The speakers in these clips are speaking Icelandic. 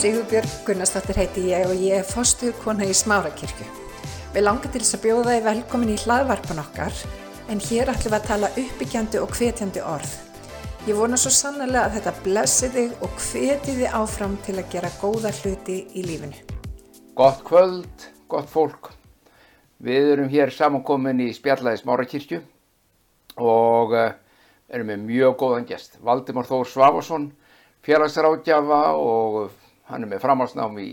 Sigurbjörg Gunnarsdóttir heiti ég og ég er fostuðkona í Smárakirkju. Við langar til þess að bjóða þið velkomin í hlaðvarpan okkar en hér ætlum við að tala uppbyggjandi og hvetjandi orð. Ég vona svo sannlega að þetta blessi þig og hveti þið áfram til að gera góða hluti í lífinu. Gott kvöld, gott fólk. Við erum hér samankomin í spjallaði Smárakirkju og uh, erum með mjög góðan gest. Valdimár Þór Svafarsson, félagsráðgjafa og hann er með framhalsnám í,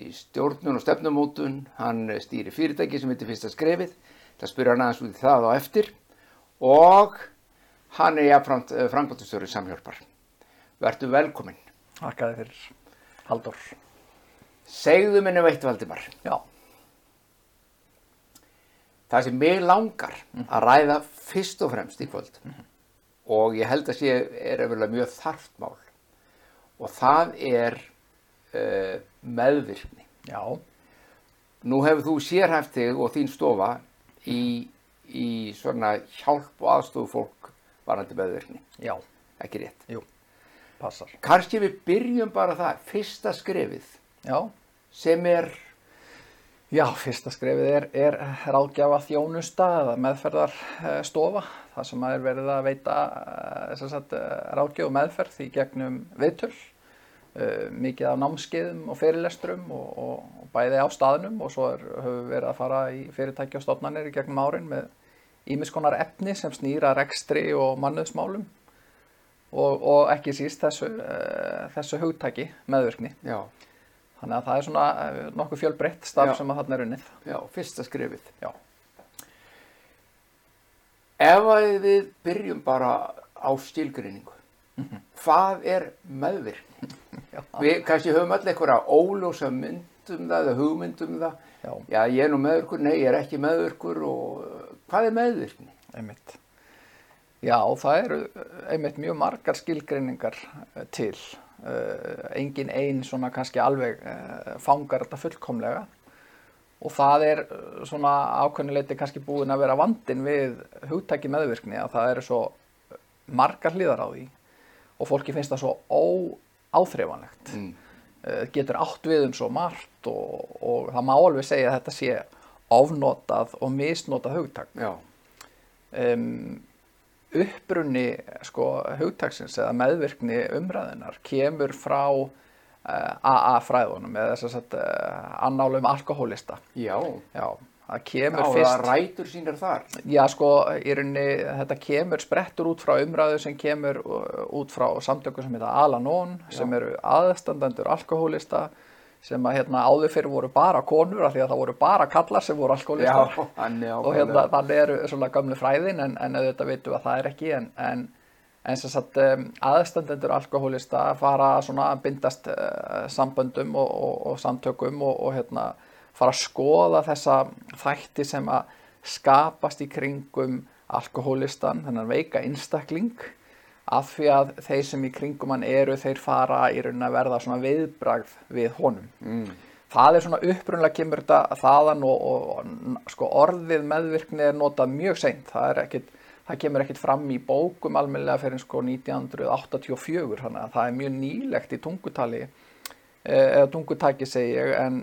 í stjórnun og stefnumótun. Hann stýri fyrirtæki sem heitir Fyrsta Skrefið. Það spyrja hann aðeins út í það á eftir. Og hann er jáfnframt uh, frangvöldustöru samhjálpar. Vertu velkominn. Takkaði fyrir Haldur. Segðu minni veitt Valdimár. Já, Það sem mig langar að ræða fyrst og fremst í kvöld og ég held að sé er mjög þarft mál og það er uh, meðvirkni. já, Nú hefur þú sérhæft þig og þín stofa í, í svona hjálp og aðstofu fólk varandi meðvirkni, já, ekki rétt. jú, passar. Kanski við byrjum bara það, fyrsta skrefið Já, sem er, já, fyrsta skrefið er, er ráðgjafa þjónusta eða meðferðarstofa. Það sem er verið að veita eh, sagt, eh, ráðgjöf meðferð í gegnum viðtöl. Eh, Mikið af námskeiðum og fyrirlesturum og, og, og bæði á staðnum og svo er, höfum við verið að fara í fyrirtæki og stofnanir í gegnum árin með ímiskonar efni sem snýra rekstri og mannöðsmálum og, og ekki síst þessu, uh, þessu hugtaki meðvirkni. já, Þannig að það er svona eh, nokkuð fjölbreytt starf Já. sem að þarna er unnið. já, fyrsta skrefið. Já. Ef við byrjum bara á skilgreiningu, hvað er meðvirkni? Við kannski höfum öll einhverja óljósa mynd um það eða hugmynd um það. Já. Já, ég er nú meðvirkur, nei, ég er ekki meðvirkur og uh, hvað er meðvirkni? Einmitt. Já, það eru eh, einmitt mjög margar skilgreiningar eh, til. Engin ein svona kannski alveg fangar þetta fullkomlega og það er svona ákveðnileiti kannski búin að vera vandin við hugtæki meðvirkni að það eru svo margar hlýðar á því og fólki finnst það svo óáþreifanlegt. Mm. uh, getur átt við um svo margt og, og það má alveg segja að þetta sé ofnotað og misnotað hugtak. Um, upprunni sko, hugtaksins eða meðvirkni umræðinar kemur frá uh, AA-fræðunum eða þess að uh, annálum alkohólista. já, Já, það já, kemur það fyrst... rætur sínar þar. Já, sko, í rauninni, þetta kemur sprettur út frá umræðu sem kemur uh, út frá samtöku sem heita Al-Anon, sem eru aðstandendur alkohólista, sem að hérna áður fyrir voru bara konur, af því að það voru bara kallar sem voru alkohólistar. Já, þannig og hérna, þannig eru svona gamlu fræðin, en, en auðvitað veitum að það er ekki, en, en, en sem sagt, um, aðstandendur alkohólista fara svona að bindast uh, samböndum og, og, og samtökum og, og hérna, fara að skoða þessa þætti sem að skapast í kringum alkohólistan, þennan veika einstakling af því að þeir sem í kringum hann eru, þeir fara í raunin að verða svona viðbragð við honum. Mm. Það er svona upprunlega kemur þetta þaðan og, og, og sko orðið meðvirkni er notað mjög seint. Það, ekkit, það kemur ekkit fram í bókum almennilega fyrir sko 1984, þannig að það er mjög nýlegt í tungutali, eh, eða tungutaki segi ég, en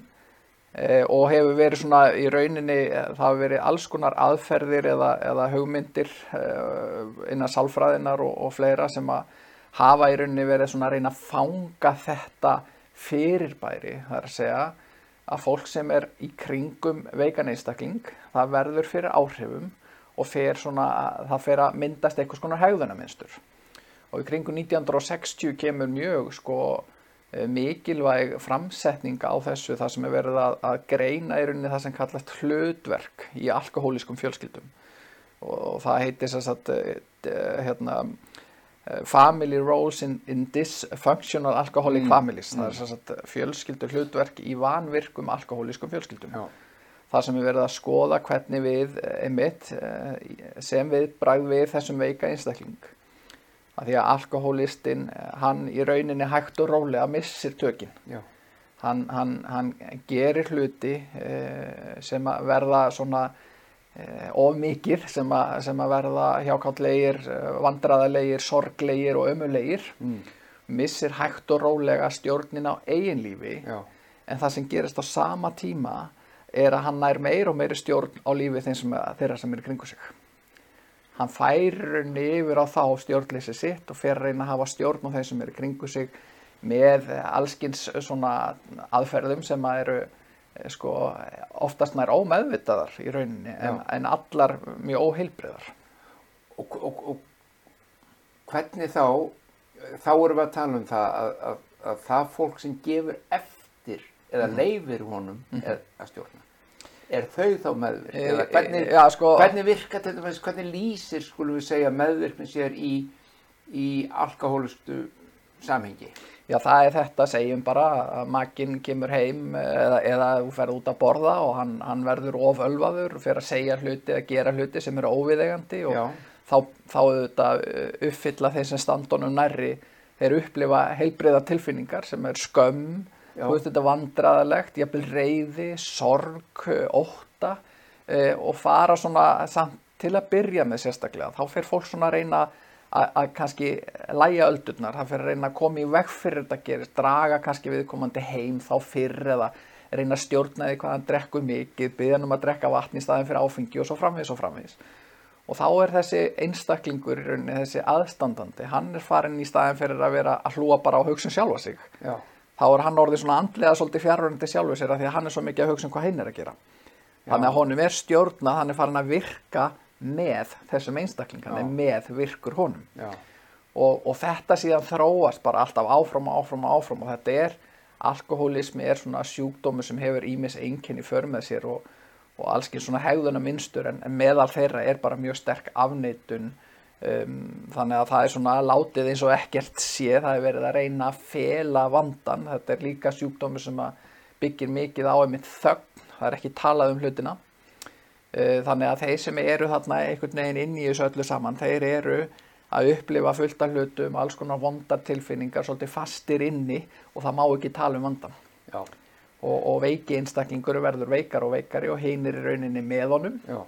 og hefur verið svona í rauninni, eh, það hefur verið alls konar aðferðir eða, eða hugmyndir eh, innan sálfræðinar og, og fleira sem að hafa í rauninni verið svona að reyna að fanga þetta fyrirbæri, það er að segja að fólk sem er í kringum veikan einstakling, það verður fyrir áhrifum og fer svona, það fer að myndast einhvers konar hegðunarmynstur. Og í kringum 1960 kemur mjög sko eh, mikilvæg framsetning á þessu það sem er verið að, að greina í rauninni það sem kallast hlutverk í alkohólískum fjölskyldum. Og það heitir þess að hérna, eh, family roles in, in dysfunctional alcoholic families. Það er þess að fjölskyldur hlutverk í vanvirkum alkohólískum fjölskyldum. Já. það sem er verið að skoða hvernig við eh, eh, sem við bragð við þessum veika einstakling að því að alkohólistinn hann í rauninni hægt og rólega missir tökin. Já, hann, hann, hann gerir hluti eh, sem að verða svona eh, of mikið sem sem að verða hjákállegir, eh, vandræðalegir, sorglegir og ömulegir Mm. missir hægt og rólega stjórnin á eigin lífi. Já. en það sem gerist á sama tíma er að hann nær meir og meiri stjórn á lífi þeim sem, þeirra sem er kringu sig hann færir yfir á þá stjórnleysi sitt og fer að reyna að hafa stjórn á þeim sem er í kringu sig með allskins svona aðferðum sem að eru eh, sko, oftast nær ómeðvitaðar í rauninni en, en allar mjög óheilbriðar Og, og, og hvernig þá, þá erum við að tala um það að, að, að það fólk sem gefur eftir eða leifir honum er, að stjórna. Er þau þá meðvirk? Eh, hvernig, eh, já, sko- hvernig virka til dæmis, hvernig lýsir, skulum við segja, meðvirkni sér í, í alkohólistu samhengi? Já, það er þetta, segjum bara að makinn kemur heim eða, eða þú ferð út að borða og hann, hann verður ofölvaður fer að segja hluti eða gera hluti sem eru óviðegandi og Já. þá, þá auðvitað uppfylla þeir sem standunum nærri þeir upplifa heilbriða tilfinningar sem er skömm, veist þetta vandraðalegt, jafnvel reyði, sorg, uh, ótta uh, og fara svona samt til að byrja með sérstaklega. Þá fer fólk svona að reyna að að kannski læja öldurnar, það fyrir að reyna að koma í veg fyrir þetta gerist, draga kannski viðkomandi heim þá fyrr eða reyna að stjórna því hvað hann drekkur mikið, byggja hann um að drekka vatn í staðin fyrir áfengi og svo framvegis og framvegis. Og þá er þessi einstaklingur, í rauninni, þessi aðstandandi, hann er farin í staðin fyrir að vera að hlúa bara á hugsun sjálfa sig. Já. Þá er hann orðið svona andlega svolítið fjárhörandi sjálfu sér af því að hann er svo mikið að hugsa um hvað hinn er að gera. Þannig að honum er stjórnað, hann er farin að virka með þessum einstakling, hann er með virkur honum Já. og, og þetta síðan þróast bara alltaf áfram og áfram og áfram og þetta er, alkohólismi er svona sjúkdómi sem hefur ímis einkenni för með sér og, og allskinn svona hegðuna minnstur en, en meðal þeirra er bara mjög sterk afneitun um, þannig að það er svona látið eins og ekkert sé, það er verið að reyna að fela vandan, þetta er líka sjúkdómi sem byggir mikið á einmitt þögn, það er ekki talað um hlutina. Uh, þannig að þeir sem eru þarna einhvern veginn inn í þessu öllu saman, þeir eru að upplifa fullt af hlutum, alls konar vondar tilfinningar, svolítið fastir inni og það má ekki tala um vandan. Og, og veiki einstaklingur verður veikar og veikari og heinir í rauninni með honum. Já.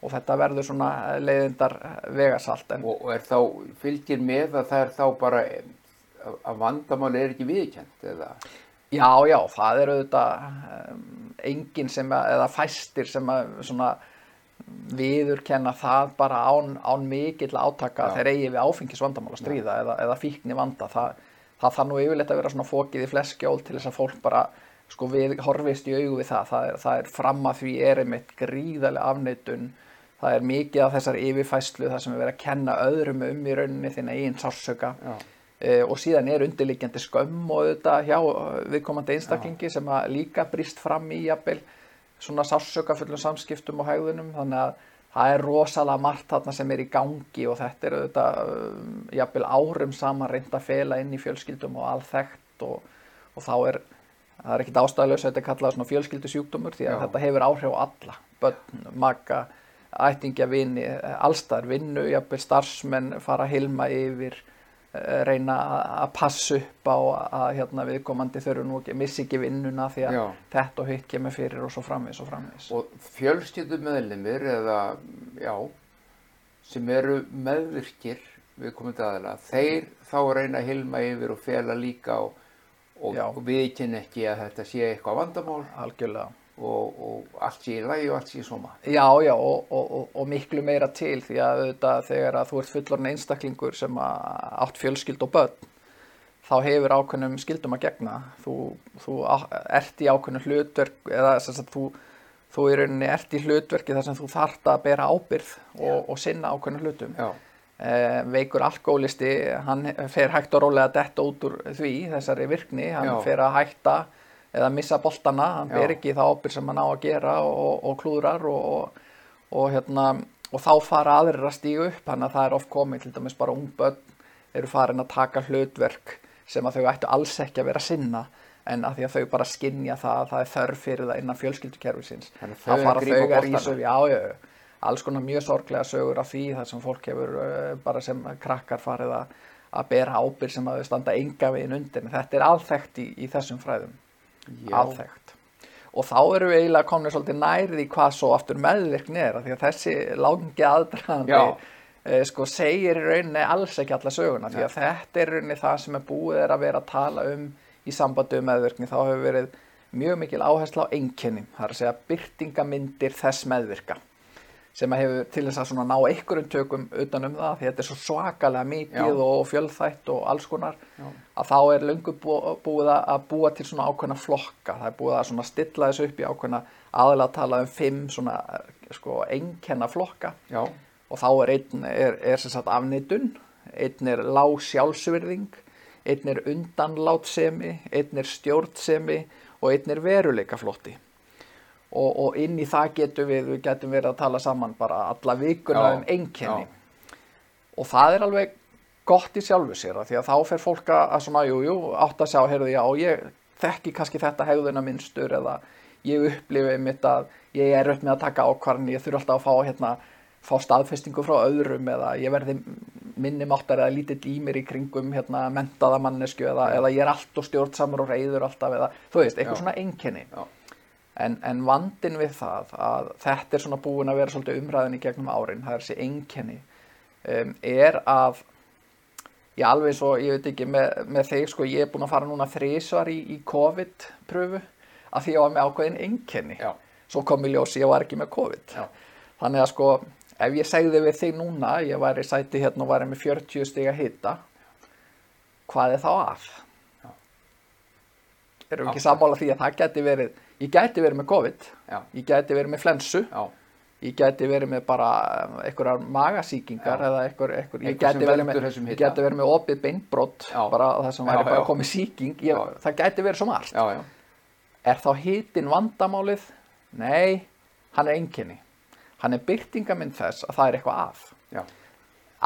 Og þetta verður svona leiðindar vegasalt. En, Og, og er þá, fylgir með að það er þá bara að- vandamáli er ekki viðkjönd eða? já, já, það er auðvitað um, enginn sem, að, eða fæstir sem að svona viðurkenna það bara án, án mikill átaka Já. þeir eigi við áfengisvandamál að stríða eða, eða fíkni vanda það, það þarf nú yfirleitt að vera svona fókið í fleskjól til þess að fólk bara sko við horfist í augu við það það er, það er fram að því er einmitt gríðarlega afneitun það er mikið af þessar yfirfæslu það sem er verið að kenna öðrum um í rauninni þinn eigin sársöka Já. Uh, og síðan er undirliggjandi skömm og auðvitað hjá viðkomandi einstaklingi sem að líka brýst fram í jafnvel svona sársöka fullum samskiptum og hegðunum þannig að það er rosalega margt þarna sem er í gangi og þetta er auðvitað um, jafnvel árum saman reynd að fela inn í fjölskyldum og alþekkt og, og þá er það er ekkit ástæðulegs að þetta er kallað svona fjölskyldusjúkdómur því að Já. þetta hefur áhrif á alla börn, maka, ættingja, vini allstar vinnu, jafnvel starfsmenn fara að hilma yfir eh, reyna að- passa upp á að hérna, viðkomandi þurfu nú ekki missi ekki vinnuna því að Já. þetta og hitt kemur fyrir og svo framvis og framvis Og fjölskyldum meðlimir eða, já, sem eru meðvirkir við komandi aðila, þeir þá reyna að hilma yfir og fela líka og, og, og viðkynna ekki að þetta sé eitthvað vandamál. Algjörlega og, og allt sé í lagi og allt sé í sóma. Já, já, og, og, og, og miklu meira til því að auðvitað þegar að þú ert fullorinn einstaklingur sem að átt fjölskyld og börn þá hefur ákveðnum skyldum að gegna þú, þú ert í ákveðnum hlutverk eða sem sagt, þú, þú í rauninni ert í hlutverki þar sem þú þarft að bera ábyrð og, og sinna ákveðnum hlutum Já, eh, veikur alkoholisti hann fer hægt og rólega að detta út úr því þessari virkni, hann Já. fer að hætta eða missa boltana, hann ber ekki þá ábyrgð sem hann á að gera og, og klúðrar og, og, og, hérna, og þá fara aðrir að stíga upp, þannig að það er oft komið til dæmis bara ung börn eru farin að taka hlutverk sem að þau ættu alls ekki að vera sinna en að því að þau bara skinja það að það er þörf fyrir það innan fjölskyldukerfisins þá fara þau að já, já, já, alls konar mjög sorglega sögur af því þar sem fólk hefur uh, bara sem krakkar farið að, að bera ábyrg sem að þau standa enga veginn undir. En þetta er alþekkt í, í þessum fræðum Alþekkt og þá eru við eiginlega komin svolítið nærið í hvað svo aftur meðvirkni er því að þessi langi aðdraðandi Já. eh, sko segir í rauninni alls ekki alla söguna því að þetta er rauninni það sem er búið er að vera að tala um í sambandi um meðvirkni. Þá hefur verið mjög mikil áhersla á einkenni það er að segja byrtingamindir þess meðvirka sem að hefur til þess að ná einhverjum tökum utan um það því þetta er svo svakalega mikið Já. og fjölþætt og alls konar Já. að þá er löngu bú- búið að- búa til svona ákveðna flokka það er búið að svona stilla þessu upp í ákveðna aðalega að tala um fimm svona sko einkenna flokka Já, og þá er einn er, er sem sagt afneitun einn er lág sjálfsvirðing einn er undanlátsemi einn er stjórnsemi og einn er veruleikaflótti og, og inn í það getum við við getum verið að tala saman bara alla vikuna um einkenni. og það er alveg gott í sjálfu sér af því að þá fer fólk að að svona, jú, jú, átt að sjá, heyrðu, já, ég þekki kannski þetta hegðuna minnstur eða ég upplifi mitt að ég er upp með að taka ákvarðin, ég þurfi alltaf að fá hérna, fá staðfestingu frá öðrum eða ég verði minni máttar eða lítill í mér í kringum hérna, mentaða mannesku eða, eða ég er allt og stjórnsamur og reyður alltaf eða, þú veist, eitthvað Já. svona einkenni. Já, En, en vandin við það að þetta er svona búin að vera svolítið umræðin í gegnum árin, það er þessi einkenni, um, er að, já alveg svo, ég veit ekki, með, með þeir sko, ég er búin að fara núna þrísvar í, í COVID-pröfu að því ég var með ákveðin einkenni. já, Svo kom í ljós, ég var ekki með COVID. Já. Þannig að sko, ef ég segði við þig núna, ég væri sæti hérna og væri með 40 stiga hita, hvað er þá að? Erum við ekki sammála því að það geti verið, ég gæti verið með COVID, já, ég gæti verið með flensu, já, ég gæti verið með bara einhverjar magasíkingar eða einhver, einhver, ég, gæti verið með, verið með opið beinbrott, bara það sem væri bara komið sýking, ég, það gæti verið svo margt. já, já, Er þá hitin vandamálið? Nei, hann er einkenni. Hann er byrtingamind þess að það er eitthvað að. já,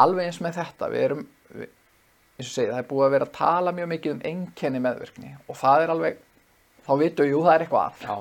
Alveg eins með þetta, við erum, við, eins og segið, það er búið að vera að tala mjög mikið um einkenni meðvirkni og það er alveg, þá vitum við, jú, það er eitthvað að. já,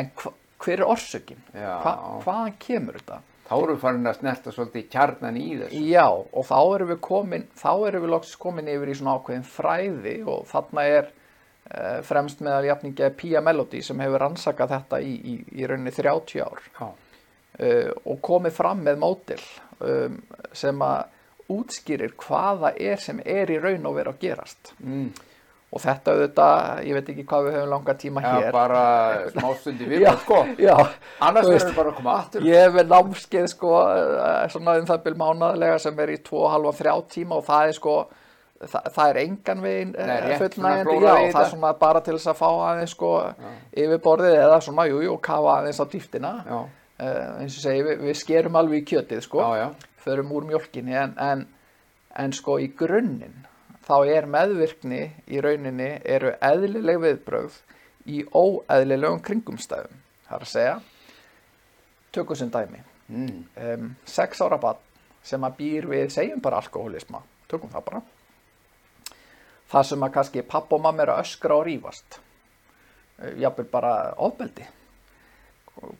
En hva, hver er orsökin? Já. Hva, hvaðan kemur þetta? þá erum við farin að snerta svolítið kjarnan í þessu. Já, og þá erum við komin, þá erum við loksins komin yfir í svona ákveðin fræði og þarna er uh, fremst meðal jafningi Pia Melody sem hefur rannsakað þetta í, í, í rauninni 30 ár Já, uh, og komið fram með mótil um, sem að útskýrir hvaða er sem er í raun og vera að gerast. mm, Og þetta auðvitað, ég veit ekki hvað við höfum langa tíma já hér. bara smástundi við, Já, sko. já, Annars verður við bara að koma aftur. Ég hef námskeið sko eh, svona um það byrj mánaðlega sem er í 2,5-3 tíma og það er sko það, það er engan veginn fullnægjandi, klóra já, í það er svona bara til þess að fá aðeins sko yfirborðið eða svona, jú, jú, kafa aðeins á dýftina. Já, uh, eins og segi, við, við skerum alveg í kjötið sko, já, já, förum úr mjólkinni en, en, en sko í grunninn þá er meðvirkni í rauninni eru eðlileg viðbrögð í óeðlilegum kringumstæðum. Það er að segja tökum sem dæmi. Mm, um, sex ára barn sem að býr við, segjum bara alkoholisma, tökum það bara það sem að kannski papp og mamma eru öskra og rífast. Uh, jafnvel bara ofbeldi.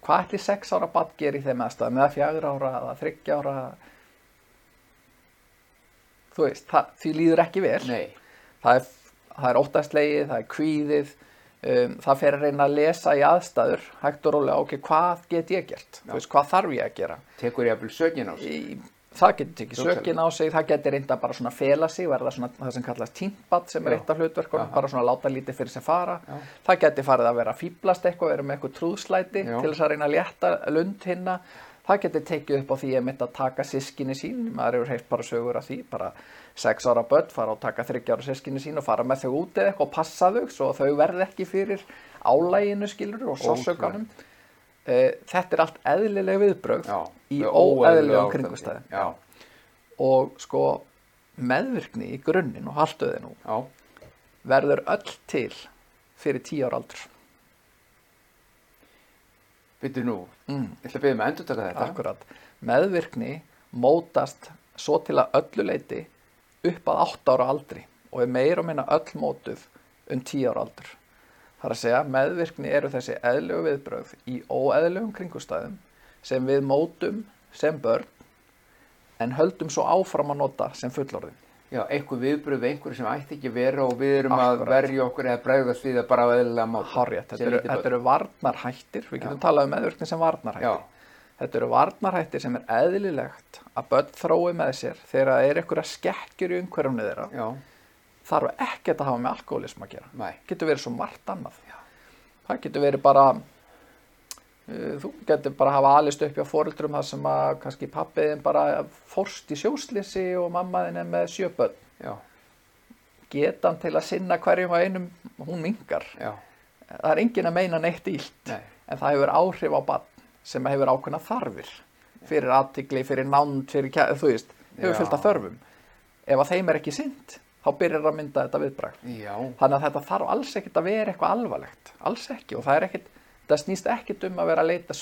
Hvað ætli sex ára barn gerir í þeim aðstæðum? Eða fjagur ára eða þryggja ára þú veist, það, því líður ekki vel. Nei, það er, það er óttastlegið, það er kvíðið um, það fer að reyna að lesa í aðstæður hægt og rólega, ok, hvað get ég gert? Þú veist, hvað þarf ég að gera? Tekur ég að byrja sökin á sig. það getur tekið sökin á sig það getur reynda bara svona fela sig verða svona það sem kallast tíntbatt sem er Já. eitt af hlutverkunum bara svona láta lítið fyrir sig fara. Já. það getur farið að vera fýblast eitthvað vera með eitthvað trúðslæti Það getur tekið upp á því að mitt að taka sískinni sín. Maður hefur heilt bara sögur af því bara sex ára börn fara og taka þryggja ára sískinni sín og fara með þau út eða eitthvað og passa þau svo þau verði ekki fyrir álæginu skilur og sásökanum Eh, þetta er allt eðlileg viðbrögð Já, í kringumstæðum. Já, og sko meðvirkni í grunninn og haltuði nú já, verður öll til fyrir tíu ára aldur byrju nú, mm, ég ætla að byrja með að endur taka þetta. akkurat meðvirkni mótast svo til að öllu leiti upp að 8 ára aldri og er meira og minna öll mótuð um 10 ára aldur. Þar að segja meðvirkni eru þessi eðlögu viðbrögð í óeðlögum kringustæðum sem við mótum sem börn en höldum svo áfram að nota sem fullorðin Já, einhver viðbröð við einhverju sem ætti ekki að vera og við erum Akkurat. að verja okkur eða bregðast við það bara á eðlilega máta. Hárrétt, þetta eru, þetta eru varnarhættir, við getum talað um meðvirkni sem varnarhætti. Já. Þetta eru varnarhættir sem er eðlilegt að börn þrói með sér þegar það er einhverja skekkjur í umhverfni þeirra. já, Þarf ekkert að hafa með alkoholism að gera. nei, Getur verið svo margt annað. Það getur verið bara, þú getur bara hafa alist upp hjá foreldrum þar sem að kannski pappiðin bara fórst í sjóslisi og mammaðin er með sjöbönn. já, Getan til að sinna hverjum að einum, hún mingar. já, Það er engin að meina neitt ílt. nei, en það hefur áhrif á barn sem hefur ákveðna þarfir fyrir aðtikli, fyrir nánd, fyrir kæ- þú veist, hefur Já. fyllt af þörfum ef að þeim er ekki synd þá byrjar að mynda þetta viðbrag já, þannig að þetta þarf alls ekkit að vera eitthvað alvarlegt alls ekki og það er ekkit það snýst ekkit um að vera að leita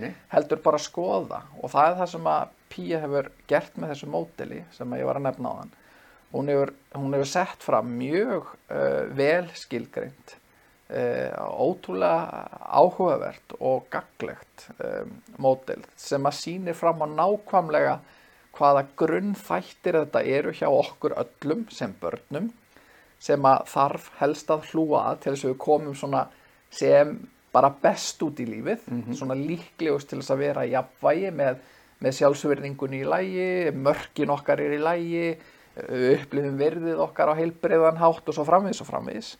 nei, heldur bara að skoða. Og það er það sem að Pía hefur gert með þessu mótili sem ég var að nefna á hann hún hefur, hún hefur sett fram mjög uh, vel skilgreint uh, ótrúlega áhugavert og gaglegt um, mótil sem að sýnir fram á nákvæmlega hvaða grunnþættir þetta eru hjá okkur öllum sem börnum sem að þarf helst að hlúa til þess að við komum svona sem bara best út í lífið, svona líklegust til þess að vera í jafnvægi með, með sjálfsverðingunni í lægi, mörkin okkar er í lægi, upplifum virðið okkar á heilbreyðan hátt og svo framvegis og framvegis.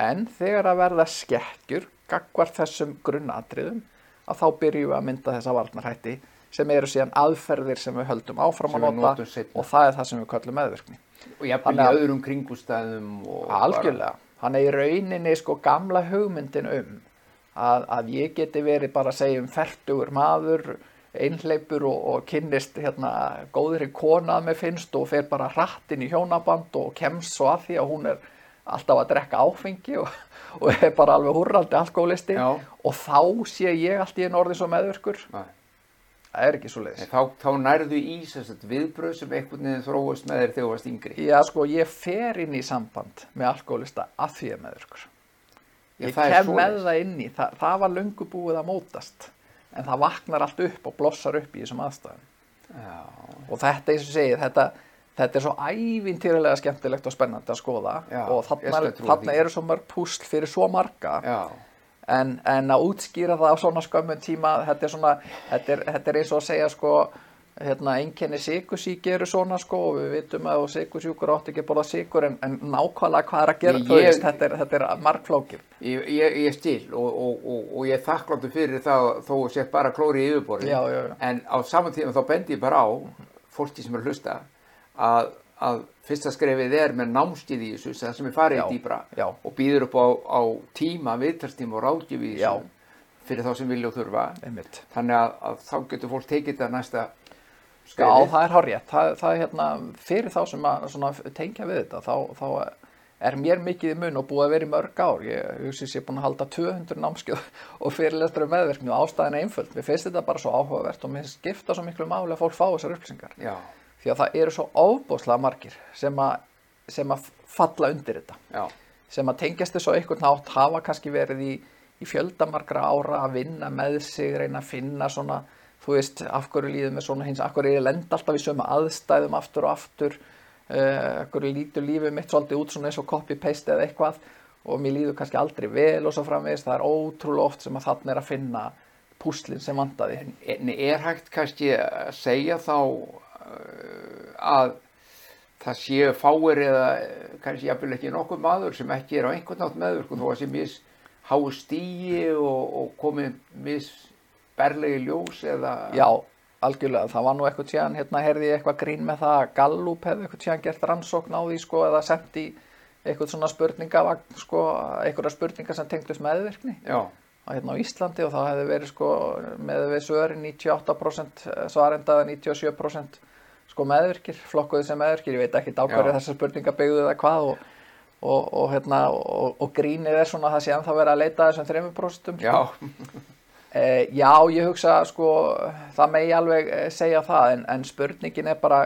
En þegar að verða skekkjur, gagvart þessum grunnatriðum, að þá byrjum við að mynda þessa varnarhætti sem eru síðan aðferðir sem við höldum áfram að nota og það er það sem við kallum meðvirkni. og jafnvel Þannig í öðrum kringústæðum og Algjörlega. Þannig í rauninni sko gamla hugmyndin um að, að ég geti verið bara að segja um fertugur maður, einhleipur og, og kynnist hérna góðri kona að með finnst og fer bara hratt inn í hjónaband og kemst svo að því að hún er alltaf að drekka áfengi og, og er bara alveg húrraldi alkoholisti Já. og þá sé ég allt í einn orðin svo meðvirkur. Nei. Það er ekki svo leiðis. Þá, þá nærðu í að viðbröð sem einhvern veginn þróast með þér þegar þú varst yngri. Já sko ég fer inn í samband með alkoholista að því ég meðvirkur. Já, ég það kem með það inn í, það, það var löngu búið að mótast en það vaknar allt upp og blossar upp í þessum aðstæðum. Og þetta eins og segið, þetta, þetta er svo ævintýralega skemmtilegt og spennandi að skoða. Já, og þarna, eru svo mörg púsl fyrir svo marga. En, en að útskýra það á svona skömmun tíma þetta er, svona, þetta er, þetta er eins og að segja sko hérna, einkenni sikursíki eru svona sko og við vitum að sikursjúkur átt ekki að borða sikur en, en nákvæmlega hvað er að gera Ég- veist, þetta er, þetta er margflókir ég, ég, ég stil og, og, og, og ég er þakkláttu fyrir það þó sé bara klóri í yfirborðin. Já, já, já. En á saman tíma þá bendi ég bara á fólki sem er hlusta að, að fyrsta skrefið er með námskið í þessu, það sem er farið Já, dýbra já. og býður upp á, á tíma, viðtalstíma og ráðgjöf í Já. þessu fyrir þá sem vilja og þurfa. einmitt Þannig að, að þá getur fólk tekið þetta næsta Já, það er hárétt. Það, það er hérna, fyrir þá sem að tengja við þetta, þá, þá er mér mikið í mun og búið að vera í mörg ár. Ég hugsi sér búin að halda 200 námskjöð og fyrirlestur um meðverkni og ástæðin er einföld. Mér finnst þetta bara svo áhugavert og mér skipta svo miklu máli að fólk fá þessar upplýsingar. Já, Því að það eru svo ofbóðslega margir sem að, sem að falla undir þetta. já, Sem að tengjast þessu einhvern nátt hafa kannski verið í, í fjöldamargra ára að vinna með sig, reyna að finna svona þú veist, af hverju líður með svona hins, af hverju ég lend alltaf í sömu aðstæðum aftur og aftur, uh, af hverju lítur lífið mitt svolítið út svona eins og copy-paste eða eitthvað? Og mér líður kannski aldrei vel og svo framvegis, það er ótrúlega oft sem að þarna er að finna púslinn sem vandaði. En er hægt kannski að segja þá uh, að það séu fáir eða eh, kannski jafnvel ekki nokkuð maður sem ekki er á einhvern nátt meðvirkun þó að sé mis háu stíi og, og komið mis berlegi ljós eða? Já, algjörlega, það var nú eitthvað tíðan, hérna heyrði ég eitthvað grín með það að Gallup hefði eitthvað tíðan gert rannsókn á því sko eða sendt í eitthvað svona spurningavagn sko, eitthvað spurningar sem tengdust meðvirkni. Já, að hérna á Íslandi og það hefði verið sko með við svörin 98% svarenda eða 97% sko meðvirkir, flokkuði sem meðvirkir, ég veit ekki Já. þessar spurningar byggðu eða hvað og, og, og, hérna, og, og grínið er svona að það sé ennþá verið að leita að þessum 3% sko. já, Eh, já, ég hugsa sko, það megi alveg eh, segja það en, en spurningin er bara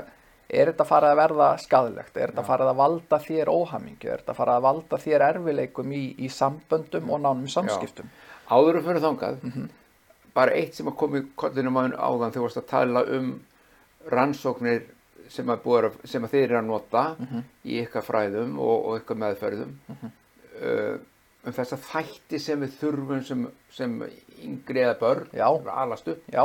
er þetta farið að verða skadilegt er þetta farið að valda þér óhamingju? Er þetta farið að valda þér erfileikum í, í samböndum og nánum samskiptum? Áður fyrir þangað Mhm. bara eitt sem að komi kollinum á áðan þegar þú varst að tala um rannsóknir sem að, að- sem að þeir eru að nota Mhm. í ykkar fræðum og, og ykkar meðferðum. Uh, um þessa þætti sem við þurfum sem, sem yngri eða börn alast upp já,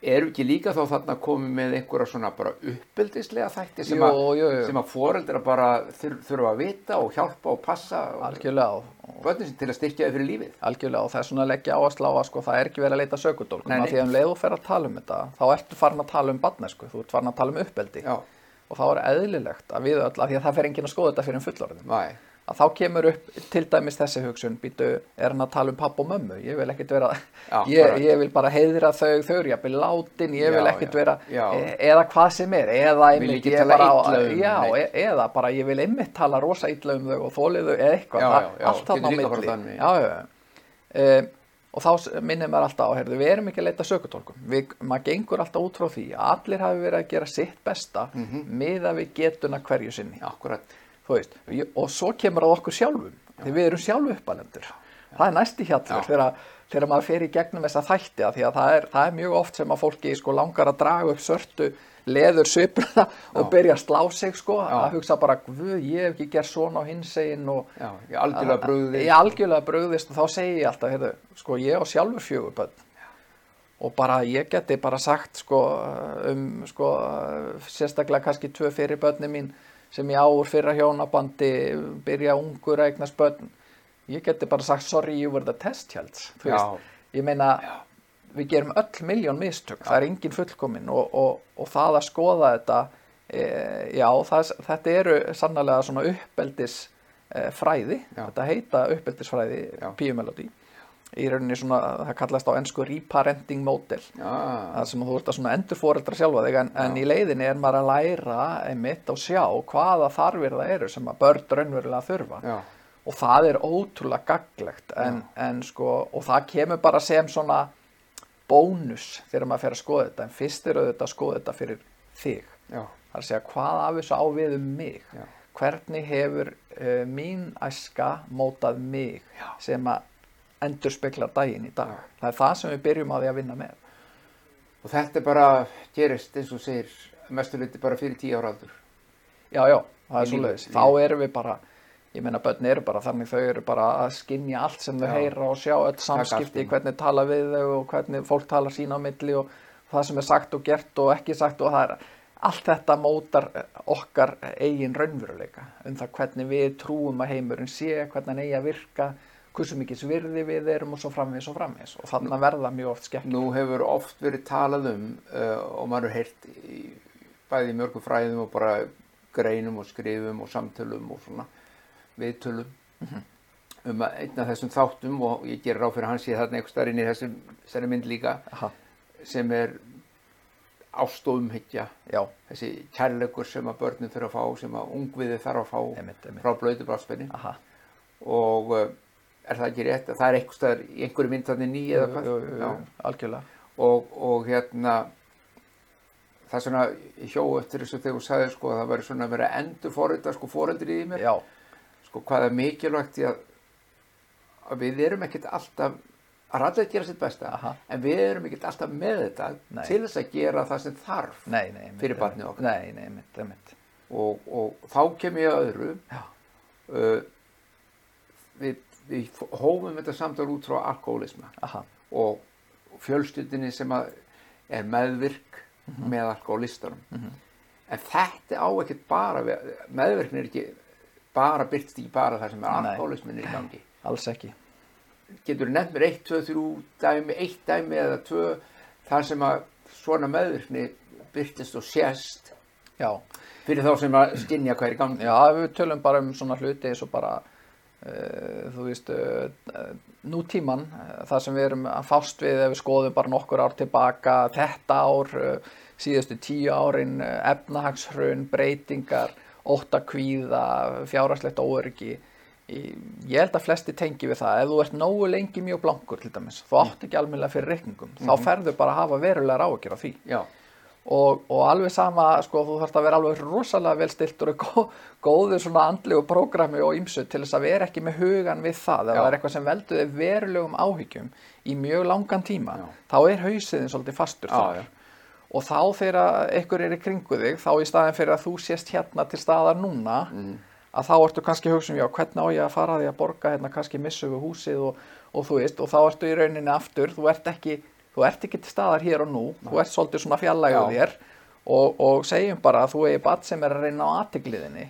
eru ekki líka þá þarna komið með einhverja svona bara uppeldislega þætti sem, Jú, að, jú, jú. sem að foreldra bara þur, þurfa að vita og hjálpa og passa og algjörlega og, börnin sem til að styrkja þau fyrir lífið. Algjörlega og það er svona að leggja áherslu á að sko það er ekki verið að leita nei. af því að um leið þú fer að tala um þetta þá ertu farin að tala um badnesku, þú ert farin að tala um uppeldi já, og þá er eðlilegt að við öll, af því að það fer enginn að skoða þetta fyrir en fullorðin að þá kemur upp til dæmis þessi hugsun býtu, er hann að tala um papp og mömmu? Ég vil ekkit vera, Já, ég, ég vil bara heiðra þau þau eru jafnvel látin, ég vil já, vera e eða hvað sem er eða einmitt ég tala bara, illa um já, e eða bara ég vil einmitt tala rosa illa um þau og þólið þau eða eitthvað, allt þarna á milli. já, já, já. E, og þá minnir maður alltaf á, heyrðu, við erum ekki að leita sökutólkum við, maður gengur alltaf út frá því að allir hafi verið að gera sitt besta Mhm. miða við getuna hverju sinni. Akkurat þú veist, og svo kemur það okkur sjálfum því við erum sjálfu uppalendur það er næsti hjallur Já. þegar, þegar maður fer í gegnum þessa þætti að því að það er, það er mjög oft sem að fólki sko langar að draga upp sörtu leður svipuna og byrja að slá sig sko, að hugsa bara ég hef ekki gert svona á hinsegin og já, ég algjörlega brugði ég algjörlega brugðist og þá segi ég alltaf, heyrðu, sko ég á sjálfur fjögur börn. Og bara ég geti bara sagt sko um sko sérstaklega kannski tvö fyrir börni mín sem ég á úr fyrra hjónabandi byrja ungur að eignast börn. Ég geti bara sagt sorry you were the test child Já. ég meina við gerum öll miljón mistök. Það er engin fullkomin og, og, og það að skoða þetta e, já, það, þetta eru sannlega svona uppeldis e, fræði, Já. þetta heita uppeldisfræði Já. Í rauninni svona, það kallast á ennsku reparenting model. Það sem þú ert að svona endur foreldra sjálfa þig en, en í leiðinni er maður að læra einmitt og sjá hvaða þarfir það eru sem að börn raunverulega þurfa. Já, og það er ótrúlega gaglegt en, en sko, og það kemur bara sem svona bónus þegar maður fer að skoða þetta. En fyrst er auðvitað að skoða þetta fyrir þig. Já, það er að segja hvað af þessu á við um mig? Já. hvernig hefur uh, mín æska mótað mig sem að endur speklar daginn í dag. Það er það sem við byrjum á því að vinna með. Og þetta er bara gerist eins og segir mestuleiti bara fyrir tíu ára aldur. Já, já, það er svo lífi- leiðis í þá erum við bara, ég meina börn eru bara þannig þau eru bara að skinja allt sem þau Já. heyra og sjá öll samskipti, hvernig tala við þau og hvernig fólk tala sín á milli og það sem er sagt og gert og ekki sagt og það er allt þetta mótar okkar eigin raunveruleika um það hvernig við trúum að heimurinn sé, hvernig hann eigi að virka hversu mikið svirði við erum og svo framvegis og framvegis. Og þannig að verða mjög oft skekk Nú hefur oft verið talað um uh, og maður heyrt í, bæði í mörgum fræðum og bara greinum og skrifum og samtölum og svona viðtölum. Mhm. um að einn af þessum þáttum og ég gerir ráð fyrir hans ég þarna einhver starf inn í þessum, þessari mynd líka Aha, sem er ástóðumhyggja já, þessi kærleikur sem að börnum þurfa að fá sem að ungviði þarf að fá Einmitt, einmitt. frá aha. Og uh, er það ekki rétt að það er einhver staðar í einhverju mynd þannig ný eða hvað jú, jú, jú, algjörlega og, og hérna það er svona ég hjó eftir þessu þegar þú sagði sko að það væri svona að vera endur forrita sko foreldrið í mér já, sko hvað er mikilvægt í að, að við erum ekkert alltaf að að gera sitt besta Aha. en við erum ekkert alltaf með þetta Nei. til þess að gera það sem þarf nei, nei Fyrir barnið okkar. nei, nei, einmitt, einmitt og, og þá kem ég að öðru Já. uh, við, við hófum þetta samtal út frá alkoholisma aha, og fjölskyldinni sem er meðvirk Mhm. með alkoholistunum en þetta á ekkert bara meðvirkni er ekki bara byrst ekki bara það sem er alkoholismin er í gangi. Alls ekki. Getur nefnt mér 1, 2, 3 dæmi, 1 dæmi eða 2 þar sem að svona meðvirkni byrtist og sést? Já, fyrir þá sem að skinja hvað er í gangi. Já, við tölum bara um svona hluti eins og bara þú veist uh, nútíman, uh, það sem við erum að fást við ef við skoðum bara nokkur ár tilbaka þetta ár, síðustu tíu árin efnahagshrun breytingar, óttakvíða fjárhagslegt óöryggi. Ég held að flesti tengi við það. Ef þú ert nógu lengi mjög blankur til dæmis þú átt ekki almennilega fyrir reikningum þá ferðu bara að hafa verulega áhyggjur af því. Já, og, og alveg sama sko, þú þarfst að vera alveg rosalega vel stiltur og gó, góðu svona andlegu prógrami og ýmsu til þess að vera ekki með hugan við það, það er eitthvað sem veldur þig verulegum áhyggjum í mjög langan tíma Já. þá er hausiðin svolítið fastur Já, þar já. og þá þegar einhver er í kringu þig þá í staðin fyrir að þú sést hérna til staðar núna Mm. að þá ertu kannski hugsa um já, hvernig á ég að fara því að borga hérna kannski missu við húsið og, og þú veist, og þá ertu í rauninni aftur, þú ert ekki, þú ert ekki til staðar hér og nú, þú ert svolítið svona fjallægur Já. þér. Og, og segjum bara að þú eigi bat sem er að reyna á aðtikliðinni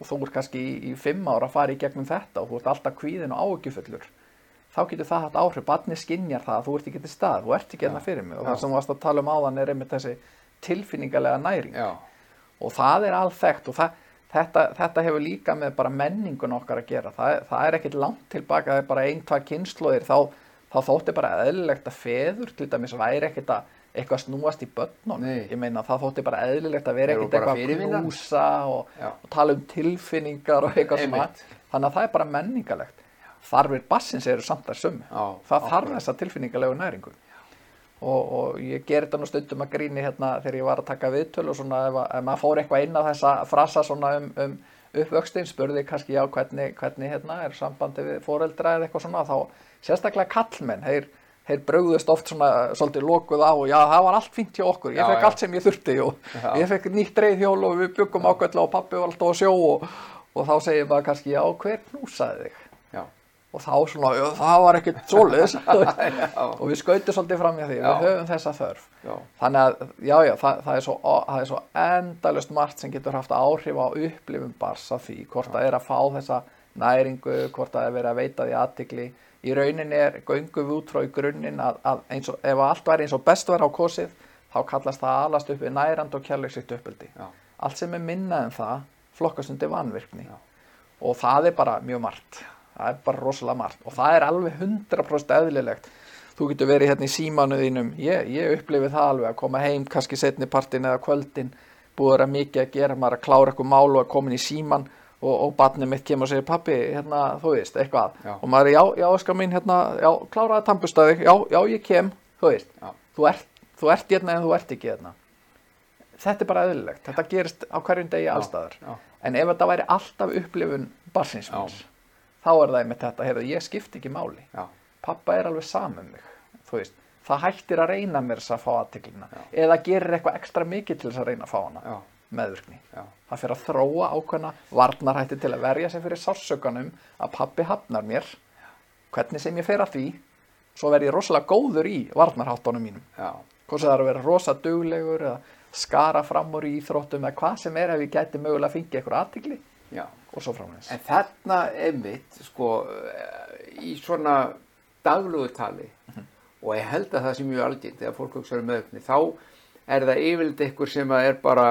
og þú ert kannski í, í fimm ára að fara í gegnum þetta og þú ert alltaf kvíðin og áhyggjufullur þá getur það hatt áhrif, batni skinjar það að þú ert ekki til stað, þú ert ekki hérna fyrir mig. Og það sem þú varst að tala um áðan er einmitt þessi tilfinningalega næring. Já, og það er alþekkt. Og það, þetta, þetta hefur líka með bara menningun okkar að gera. Það, er- það er ekkit langt tilbaka það er bara ein, tvær kynnslóðir þá, þá þótti bara eðlilegt að feður til dæmis væri ekkit að eitthvað snúast í börnunum. Nei. ég meina það þótti bara eðlilegt að vera bara eitthvað að knúsa og, og tala um tilfinningar og eitthvað svona. Þannig að það er bara menningalegt þarfir bassins eru samt sömu Já, það þarf þessa tilfinningalegu næringu. Og, og ég ger þetta nú stundum að gríni hérna þegar ég var að taka viðtölu og svona ef, að- ef maður fór eitthvað inn á þessa frasa svona um, um uppvöxtin spurði kannski já hvernig, hvernig hérna er sambandi við foreldra eða eitthvað svona þá sérstaklega kallmenn þeir, þeir brögðust oft svona svolítið lokuð á og já það var allt fínt hjá okkur. Ég fekk já. allt sem ég þurfti og Já. ég fekk nýtt reyðhjól og við byggum ákveðla og pappi var alltaf á sjó og, og þá segir maður kannski já hver knúsaði þig? Já, og þá svona, já, það var ekkert já, og við skautum svolítið fram í því, við höfum þessa þörf. Þannig að, já, já, það, það er svo, það er svo endalust margt sem getur haft áhrif á upplifum bars af því, hvort það er að fá þessa næringu, hvort það er verið að veita því aðtikli, í rauninni er göngum við út frá í grunninn að, að og, ef allt væri eins og best var á kosið þá kallast það alast upp við nærand og kærleiksitt uppöldi allt sem er minna en það flokkast undir vanvirkni. Já. og það er bara mjög margt. Það er bara rosalega margt. Og það er alveg 100% eðlilegt. Þú getur verið hérna í símanuðinum ég, ég upplifi það alveg að koma heim kannski setni partin eða kvöldin. Búið að vera mikið að gera, maður að klára eitthvað mál og að komin í síman og, og barnið mitt kemur og segir pappi, hérna, þú veist, eitthvað. Já. og maður er, já, já, skar mín, hérna, já, kláraði tampustæði, já, já, ég kem þú veist, þú ert, þú ert hérna en þú ert ekki hérna. Þetta er bara eðlilegt, þetta gerist á hverjum degi allstaðar, en ef þetta væri alltaf upplifun barsins Já. míns þá er það með þetta, heyrðu, ég skipti ekki máli. Já, pappa er alveg saman mig þú veist, það hættir að reyna mér þess að fá aðtiklina, eða gerir eitthvað ekstra mikið til þess að reyna að fá hana. Já, meðvirkni, já, það fyrir að þróa ákveðna varnarhætti til að verja sig fyrir sársökanum að pappi hafnar mér. Hvernig sem ég fer að því svo verð ég rosalega góður í varnarháttunum mínum. Hvort það er að vera rosa duglegur eða skara fram úr í íþróttum eða hvað sem er ef ég gæti mögulega að fengja eitthvað aðtikli og svo framins. En þarna einmitt, sko, eh, í svona daglugu tali og ég held að það sé mjög algengt þegar fólk hugsaður með öfni, þá er það yfirleitt ykkur sem er bara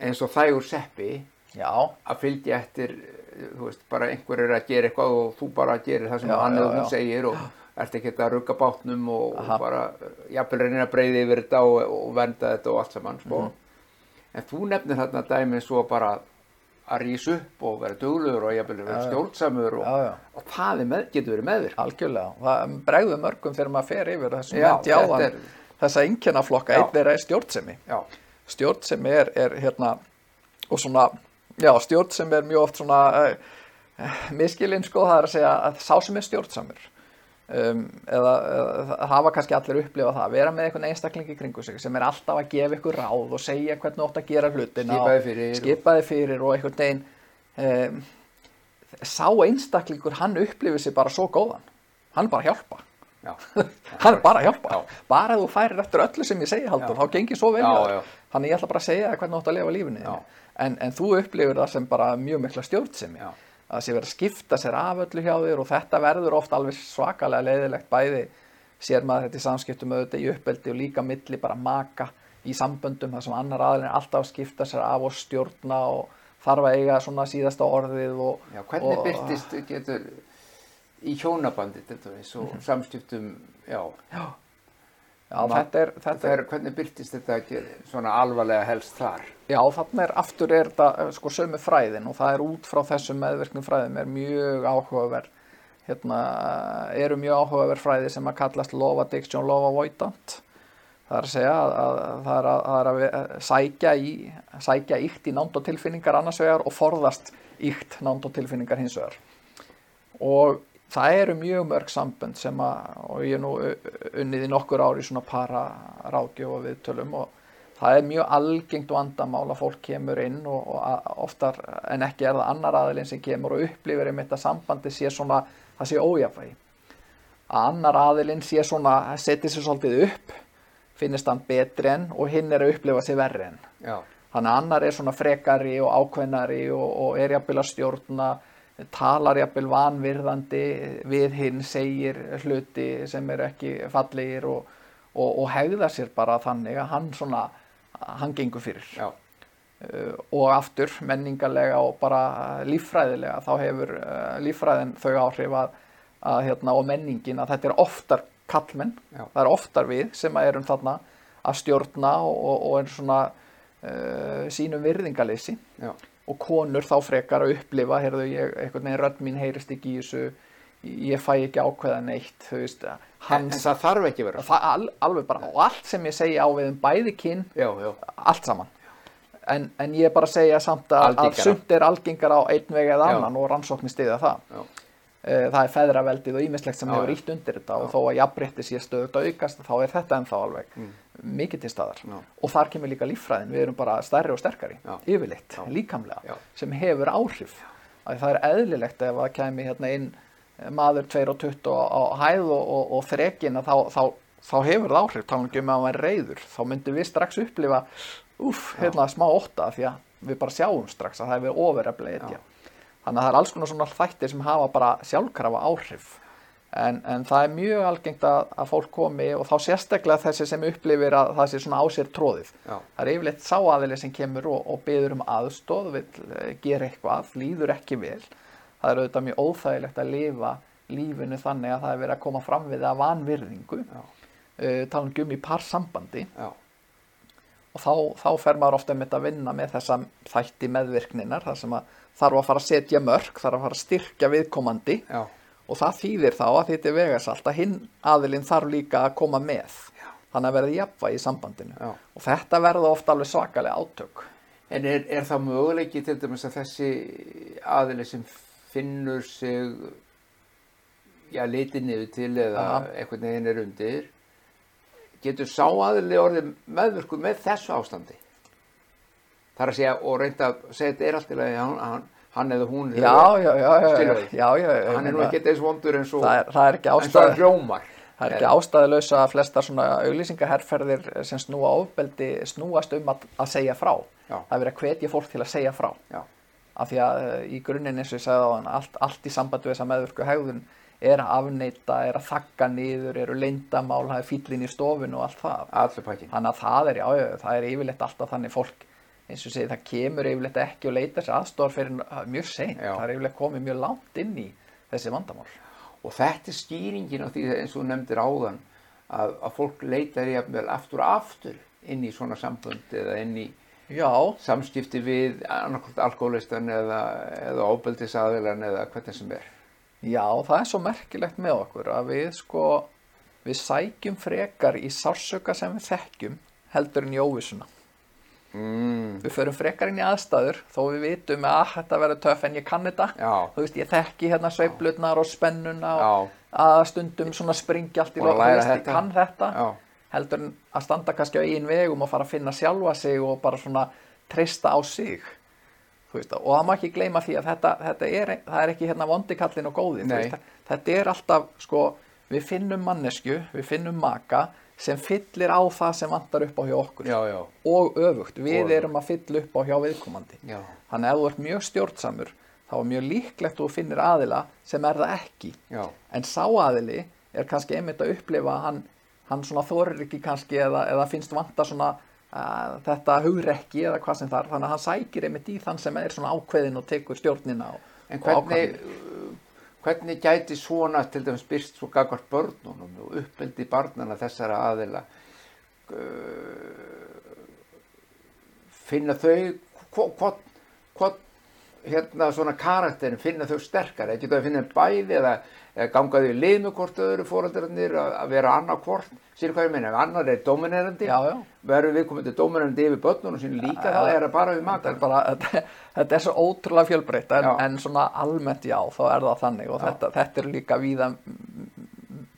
eins og þægur seppi Já, að fylgja eftir, eh, þú veist, bara einhver er að gera eitthvað og þú bara gerir það sem hann eða hún segir og ert ekki að rugga bátnum og, og bara eh, jafnvel reynir að breyði yfir þetta og, og vernda þetta og allt saman, sko. Mhm. En þú nefnir þarna dæmi svo bara að rýsa upp og vera duglegur og jafnvel vera stjórnsamur og, og það með, getur verið meðvirk. algjörlega. Það bregður mörgum þegar maður fer yfir þessum Já, nefndi áðan þetta er- þessa einkennaflokka, Já. einn er stjórnsemi. Já, Stjórnsemi er, er hérna, og svona, já, stjórnsemi er mjög oft svona uh, miskilinn, sko, það er að segja að sá sem er stjórnsamur um, eða, eða hafa kannski allir upplifa það, vera með einhvern einstakling í kringu sig sem er alltaf að gefa ykkur ráð og segja hvernig þú átt að gera hlutina Skipaði fyrir skipaði fyrir og einhvern veginn um, sá einstaklingur hann upplifir sig bara svo góðan. Hann bara að hjálpa já, hann er bara að hjálpa. Já. bara þú færir eftir öllu sem ég segi haldur þá gengir svo vel þannig ég ætla bara að segja hvernig þú átt að lifa lífinu en, en þú upplifir það sem bara mjög mikla stjórnsemi. Að sé verið að skipta sér af öllu hjá þér og þetta verður oft alveg svakalega leiðilegt bæði sér maður þetta í samskiptum auðvitað í uppeldi og líka milli bara maka í samböndum þar sem annar aðlinn er alltaf að skipta sér af og stjórna og þarf að eiga svona síðasta orðið og, já, hvernig byrtist getur í hjónabandi til dæmis og Mhm. samskiptum, já, já, þetta er, þetta þetta er, hvernig byrtist þetta ge- svona alvarlega helst þar? Já, þannig er aftur er þetta eh, sko sömu fræðin og það er út frá þessum meðvirknum fræðum er mjög áhugaverð hérna eru mjög áhugaverð fræði sem að kallast love addiction, love avoidant það er að segja að, að, að það er að, það er að sækja í sækja íkt í nánd og tilfinningar annars vegar og forðast íkt nánd og tilfinningar hins vegar og það eru mjög mörg sambönd sem að, og ég er nú unnið í nokkur ári svona para ráðgjöf og viðtölum og það er mjög algengt vandamál að fólk kemur inn og, og oftar en ekki er það annar aðilinn sem kemur og upplifir einmitt að sambandi sé svona, það sé ójafvægi að annar aðilinn sé svona, setja sér svolítið upp finnist hann betri en og hinn er að upplifa sér verri en. Já, þannig að annar er svona frekari og ákveðnari og, og er jafnvel að stjórna talar jafnvel vanvirðandi við hinn segir hluti sem eru ekki fallegir og, og, og hegða sér bara þannig að hann svona hann gengur fyrir. Já, uh, og aftur menningarlega og bara líffræðilega þá hefur uh, líffræðin þau áhrif að, að hérna, og menningin að þetta er oftar kallmenn, Já. það er oftar við sem að erum þarna að stjórna og, og, og er svona uh, sínum virðingaleysi já, og konur þá frekar að upplifa heyrðu ég, einhvern veginn rödd mín heyrist ekki í þessu ég fæ ekki ákveða neitt veist, hans en það þarf ekki það, al, alveg bara, og allt sem ég segi á við um bæði kyn já, já, allt saman. En, en ég bara segja samt að, að sumt er algengar á einn veg eða Já. annan og rannsóknir stiða það. Já, Eh, það er feðraveldið og ímislegt sem Já, hefur já. ítt undir þetta og þó að jafnrétti sé stöðut að aukast þá er þetta ennþá alveg mikið til staðar. Já. og þar kemur líka líffræðin. Við erum bara stærri og sterkari Já. yfirleitt, Já. líkamlega sem hefur áhrif. Að það er eðlilegt ef að kemi hérna inn eh, maður 22 á, hæð og, og, og þrekin að þá, þá, þá hefur það áhrif, þá ekki um að er reyður þá myndum við strax upplifa úff, hérna smá ótta því að við bara sjáum strax að það hefur ofureflega etja þannig að það er alls konar svona þættir sem hafa bara sjálfkrafa áhrif en, en það er mjög algengt að, að fólk komi og þá sérstaklega þessi sem upplifir að það sé svona á sér tróðið Já. það er yfirleitt sáaðili sem kemur og, og byður um aðstóð vil uh, gera eitthvað, líður ekki vel. Það er auðvitað mjög óþægilegt að lifa lífinu þannig að það er verið að koma fram við að vanvirðingu. Uh, tala um gummi par sambandi já, og þá, þá fer maður ofta með að vinna með þessa þætti meðvirkninar þar sem að þarf að fara að setja mörg, þarf að fara að styrkja viðkomandi. Já, og það þýðir þá að þetta er vegasalt að hinn aðilinn þarf líka að koma með Já. þannig að verði jafnvægi í sambandinu Já. og þetta verða ofta alveg svakalega átök En er, er það möguleiki til dæmis að þessi aðili sem finnur sig já, litið niður til eða Aha. einhvern veginn er undir getur sá aðili orðið meðvirkur með þessu ástandi? Það er að segja og reynda að segja þetta er allt í lagi hann, hann, eða hún já, já, já, hann er nú ekki eins vondur eins og það, er, ekki eins og ástæð hann hljómar Það er ekki ástæðulösa að flestar svona auglýsingaherferðir sem snúa ofbeldi snúast um að, að segja frá. Það er verið að hvetja fólk til að segja frá. Já, Af því að eh, í grunninn eins og ég sagði á hann, allt, allt í sambandi við þessa meðvirku hegðun er að afneita, er að þakka niður, eru leyndamál, það er fýllin í stofun og allt það. Þannig að það er, það er yfirleitt alltaf þannig fólk, eins og segi, það kemur yfirleitt ekki og leita sér aðstofar fyrir mjög seint. Já. Það er yfirleitt komið mjög langt inn í þessi vandamál. og þetta er skýringin á því eins og nefndir áðan að, að fólk leitar jafnvel aftur og aftur inn í svona sambönd eða inn í Já, samskipti við alkoholistan eða, eða óbeldisaðilan eða hvernig sem er. Já, það er svo merkilegt með okkur að við sko, við sækjum frekar í sársöka sem við þekkjum heldur en í óvissuna. Mm, Við förum frekar inn í aðstæður þó við vitum að "Ah, þetta verður töff en ég kann þetta. já, Þú veist, ég þekki hérna sveiflutnar og spennuna og já, að stundum svona springi allt í Og læra þú veist, ég kann þetta. já, Heldur en að standa kannski á eigin vegum og fara að finna sjálfa sig og bara svona treysta á sig. Þú Veist, og það má ekki gleyma því að þetta, þetta er, það er ekki hérna vondikallin og góði þú Nei. veist, þetta er alltaf sko, við finnum mannesku, við finnum maka sem fyllir á það sem vantar upp á hjá okkur. Já, já, og öfugt, við Og erum að fylla upp á hjá viðkomandi. Já, þannig að ef þú ert mjög stjórnsamur þá er mjög líklegt að þú finnir aðila sem er það ekki. Já, en sá aðili er kannski einmitt að upplifa að hann, hann svona þorir ekki kannski eða, eða finnst vanta svona uh, þetta hugrekki eða hvað sem þar þannig að hann sækir einmitt í þann sem er svona ákveðin og tekur stjórnina og, En og hvernig, ákvarðanir. Hvernig gæti svona til dæmis byrst svo gagvart börnunum og uppeldi barnana þessara aðila? Finna þau hvort hérna svona karakterin finna þau sterkar, þau að finna bæði eða, eða ganga þau í lið með hvort öðru fóreldrarnir að, vera annað hvort. Sér hvað ég meina, ef annar er dominerandi verður við komið til dominerandi yfir börnunum sín líka, það er það bara við bara, þetta, þetta er svo ótrúlega fjölbreytt en, en svona almennt já, þá er það þannig. Og þetta, þetta er líka víða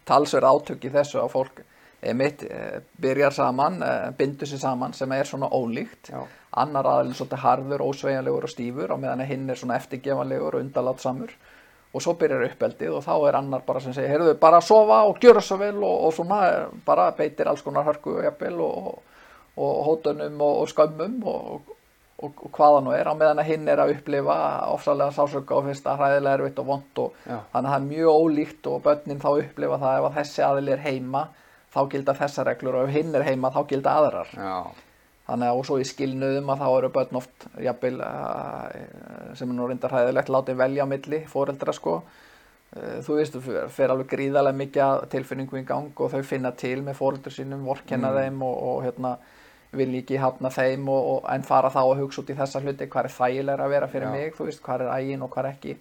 talsverð átök í þessu að fólk mitt byrjar saman, eh, bindur sér saman sem er svona ólíkt. Já. annar aðeins svolítið harður, ósveigjanlegur og stífur á meðan hinn er svona eftirgefanlegur og undanlátsamur og svo byrjar uppeldið og þá er annar bara sem segir, heyrðu, bara sofa og gjöra svo vel og, og svona bara beitir alls konar hörku jafnvel, og, og hótunum og, og skömmum og, og hvaða nú er á meðan að hinn er að upplifa ofsalega sásöka og finnst að hræðilega erfitt og vond og Já. þannig að það er mjög ólíkt og börnin þá upplifa það ef að þessi aðili er heima þá gilda þessar reglur og ef hinn er heima þá gilda aðrar já, þannig að og svo í skilnuðum að þá eru börn oft jafnvel uh, sem er nú reyndar hæðilegt látið velja á milli fóreldra sko. Uh, þú veist, þú fer alveg gríðarlega mikið tilfinningum í gang og þau finna til með fóreldur sínum, vorkenna þeim og, og hérna vil ekki hafna þeim og, og en fara þá að hugsa út í þessa hluti hvað er þægilega að vera fyrir Já. mig, þú veist, hvað er ægin og hvað er ekki.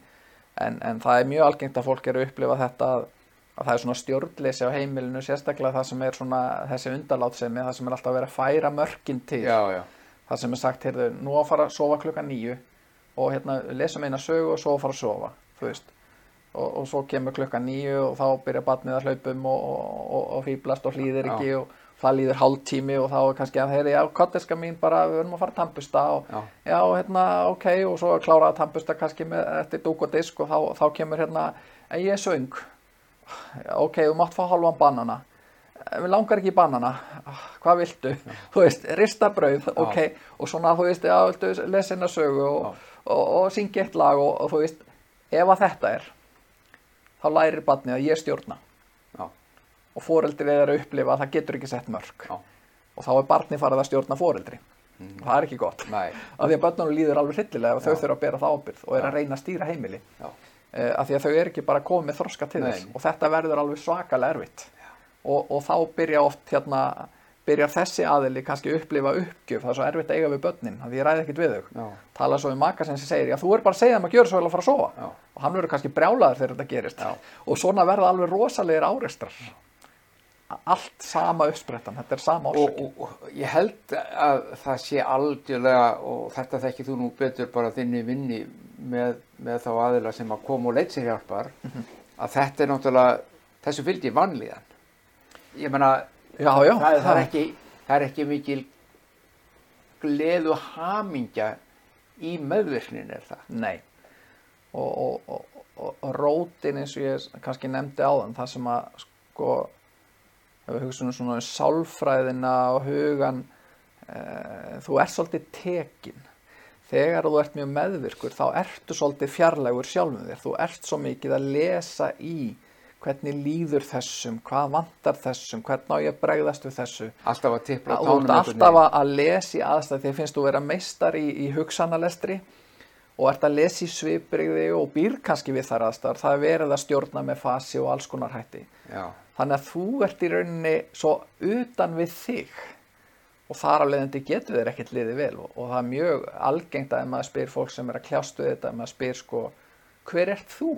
En, en það er mjög algengt að fólk eru að upplifa þetta að, að það er svona stjórnleysi á heimilinu sérstaklega það sem er svona þessi undarlátsemi, það sem er alltaf að vera að færa mörkin til já, já, það sem er sagt, heyrðu, nú að fara að sofa klukkan nýju og hérna lesum eina sögu og svo fara að sofa, og, og svo kemur klukkan nýju og þá byrja batnið að hlaupum og, og, og fýblast og hlýðir Já. ekki og það líður hálftími og þá er kannski að heyri, já, kotteska mín bara, við verðum að fara að tampusta og Já. já, hérna, ok, og svo klára að tampusta kannski með, eftir dúk og disk og þá, þá kemur hérna, ég er söng Já, ok, þú mátt fá halvan banana. Við langar ekki banana. Ah, hvað viltu, þú veist, ristabrauð ok, og svona, þú veist, já, viltu að sögu og, og, og syngja eitt lag og, og þú veist, ef að þetta er þá lærir barnið að ég stjórna. Já, og foreldri er að upplifa að það getur ekki sett mörg já, og þá er barnið farið að stjórna foreldri. Og það er ekki gott. Næ, af því að börnunum líður alveg hryllilega og þau Já. þurfa að bera það ábyrð og er að reyna að stýra heimili. Já, af því að þau eru ekki bara komið þroska til Nei. þess og þetta verður alveg svakalega erfitt. Og, og þá byrja oft hérna byrjar þessi aðili kannski upplifa uppgjöf. Það er svo erfitt að eiga við börnin af því ég ræði ekkit við þau. Já, tala svo við maka sem segir já þú er bara að segja þeim að gjöra svo vel að fara að sofa. Já. og hann verður kannski brjálaður þegar þetta gerist. Já. og svona verða alveg rosalegir áreistrar allt sama uppsprettan þetta er sama og, orsaki og, og ég held að það sé algjörlega og þetta þekkir þú nú betur bara þinni vinni með, með þá aðila sem að koma og leit sér hjálpar að þetta er náttúrulega þessu fylgdi vanlíðan. Ég já, það, er- það, er ekki, það er ekki mikil gleðu hamingja í meðvirknin er það? Nei. Og, og, og, og, rótin eins og ég kannski nefndi áðan það sem að sko ef við hugsunum svona um sálfræðina og hugan e, þú ert svolítið tekin þegar þú ert mjög meðvirkur þá ertu svolítið fjarlægur sjálfum þér. Þú ert svo mikið að lesa í hvernig líður þessum hvað vantar þessum, hvernig á ég bregðast við þessu. Alltaf að tippla tánum alltaf að, lesa í aðstæð að finnst þú vera meistar í, í hugsanalestri og ert að lesa í svipriði og býr kannski við þar aðstæður. Það er verið að stjórna með fasi og alls konar hætti. Já, þannig að þú ert í rauninni svo utan við þig og þar af leiðandi getur þér ekkert liðið vel og, og það er mjög algengt að maður spyr fólk sem er að kljást við þetta maður spyr sko hver ert þú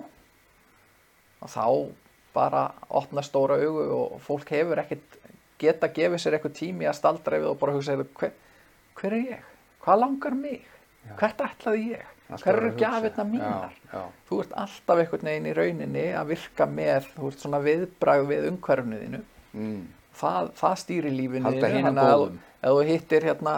og þá bara opna stóra augu og fólk hefur ekkert geta gefið sér eitthvað tími að staldra við og bara hugsa hver, hver er ég? Hvað langar mig? Hvert ætlaði ég? Hver að eru hugsa. gjafirna mínar? já, já, Þú ert alltaf einhvern veginn í rauninni að virka með, þú ert svona viðbragð við umhverfnu þínu. mm, Það, það stýrir lífinu þannig að ef þú hittir hérna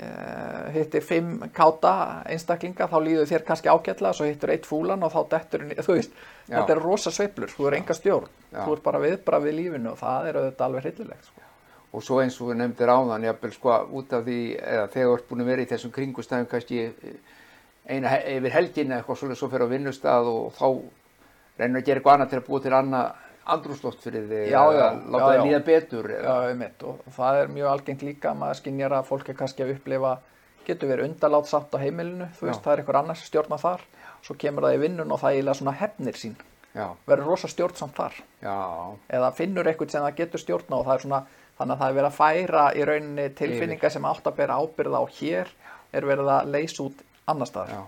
uh, hittir fimm káta einstaklinga þá líður þér kannski ágætlega svo hittir eitt fúlan og þá dettur þú veist, Já. þetta er rosa sveiflur þú er enga stjórn, Já. þú ert bara viðbragð við lífinu og það er auðvitað alveg hryllilegt sko. og svo eins og við nefndir áðan jafnvel sko út af því eða þegar þú ert búin að vera í þessum kringustæðum kannski eh, eina yfir helgin eða eitthvað svolítið svo fyrir á vinnustað og þá reynir að gera eitthvað annað til að búa til annað andrúsloft fyrir þig Já, já, láta þig líða betur Já, einmitt, og það er mjög algengt líka maður skinjar að fólk er kannski að upplifa getur verið undarlátt samt á heimilinu þú veist, það er einhver annars stjórna þar. Svo kemur það í vinnun og það eiginlega svona hefnir sín. Verður rosa stjórnsamt þar. Eða finnur eitthvað sem það getur stjórna og það er svona, þannig að það er verið að færa í rauninni tilfinningar sem átt að bera ábyrða á hér er verið að leysa út annar staðar.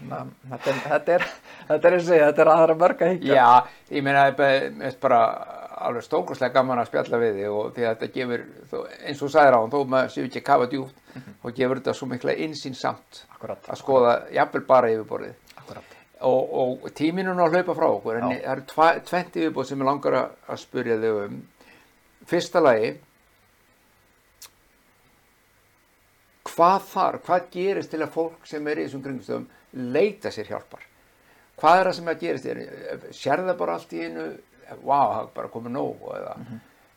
Þetta er, þetta er, þetta er, þetta er, þetta er aðra mörg að higgja Já, ég meina það er bara- alveg stókuslega gaman að spjalla við þig og því að þetta gefur, þó, eins og þú sagðir á hann, þó maður séu ekki kafa djúpt þá gefur þetta svo mikla insýn samt Akkurat. að skoða jafnvel bara yfirborðið. Akkurat. og, og tíminu nú að hlaupa frá okkur en það eru tvennt yfirbóð sem ég langar að, spurja þig um. Fyrsta lagi hvað þarf, hvað gerist til að fólk sem er í þessum kringustöðum leita sér hjálpar. Hvað er það sem að gerist þér? Sér það bara allt í einu, vá, það er bara komið nóg eða,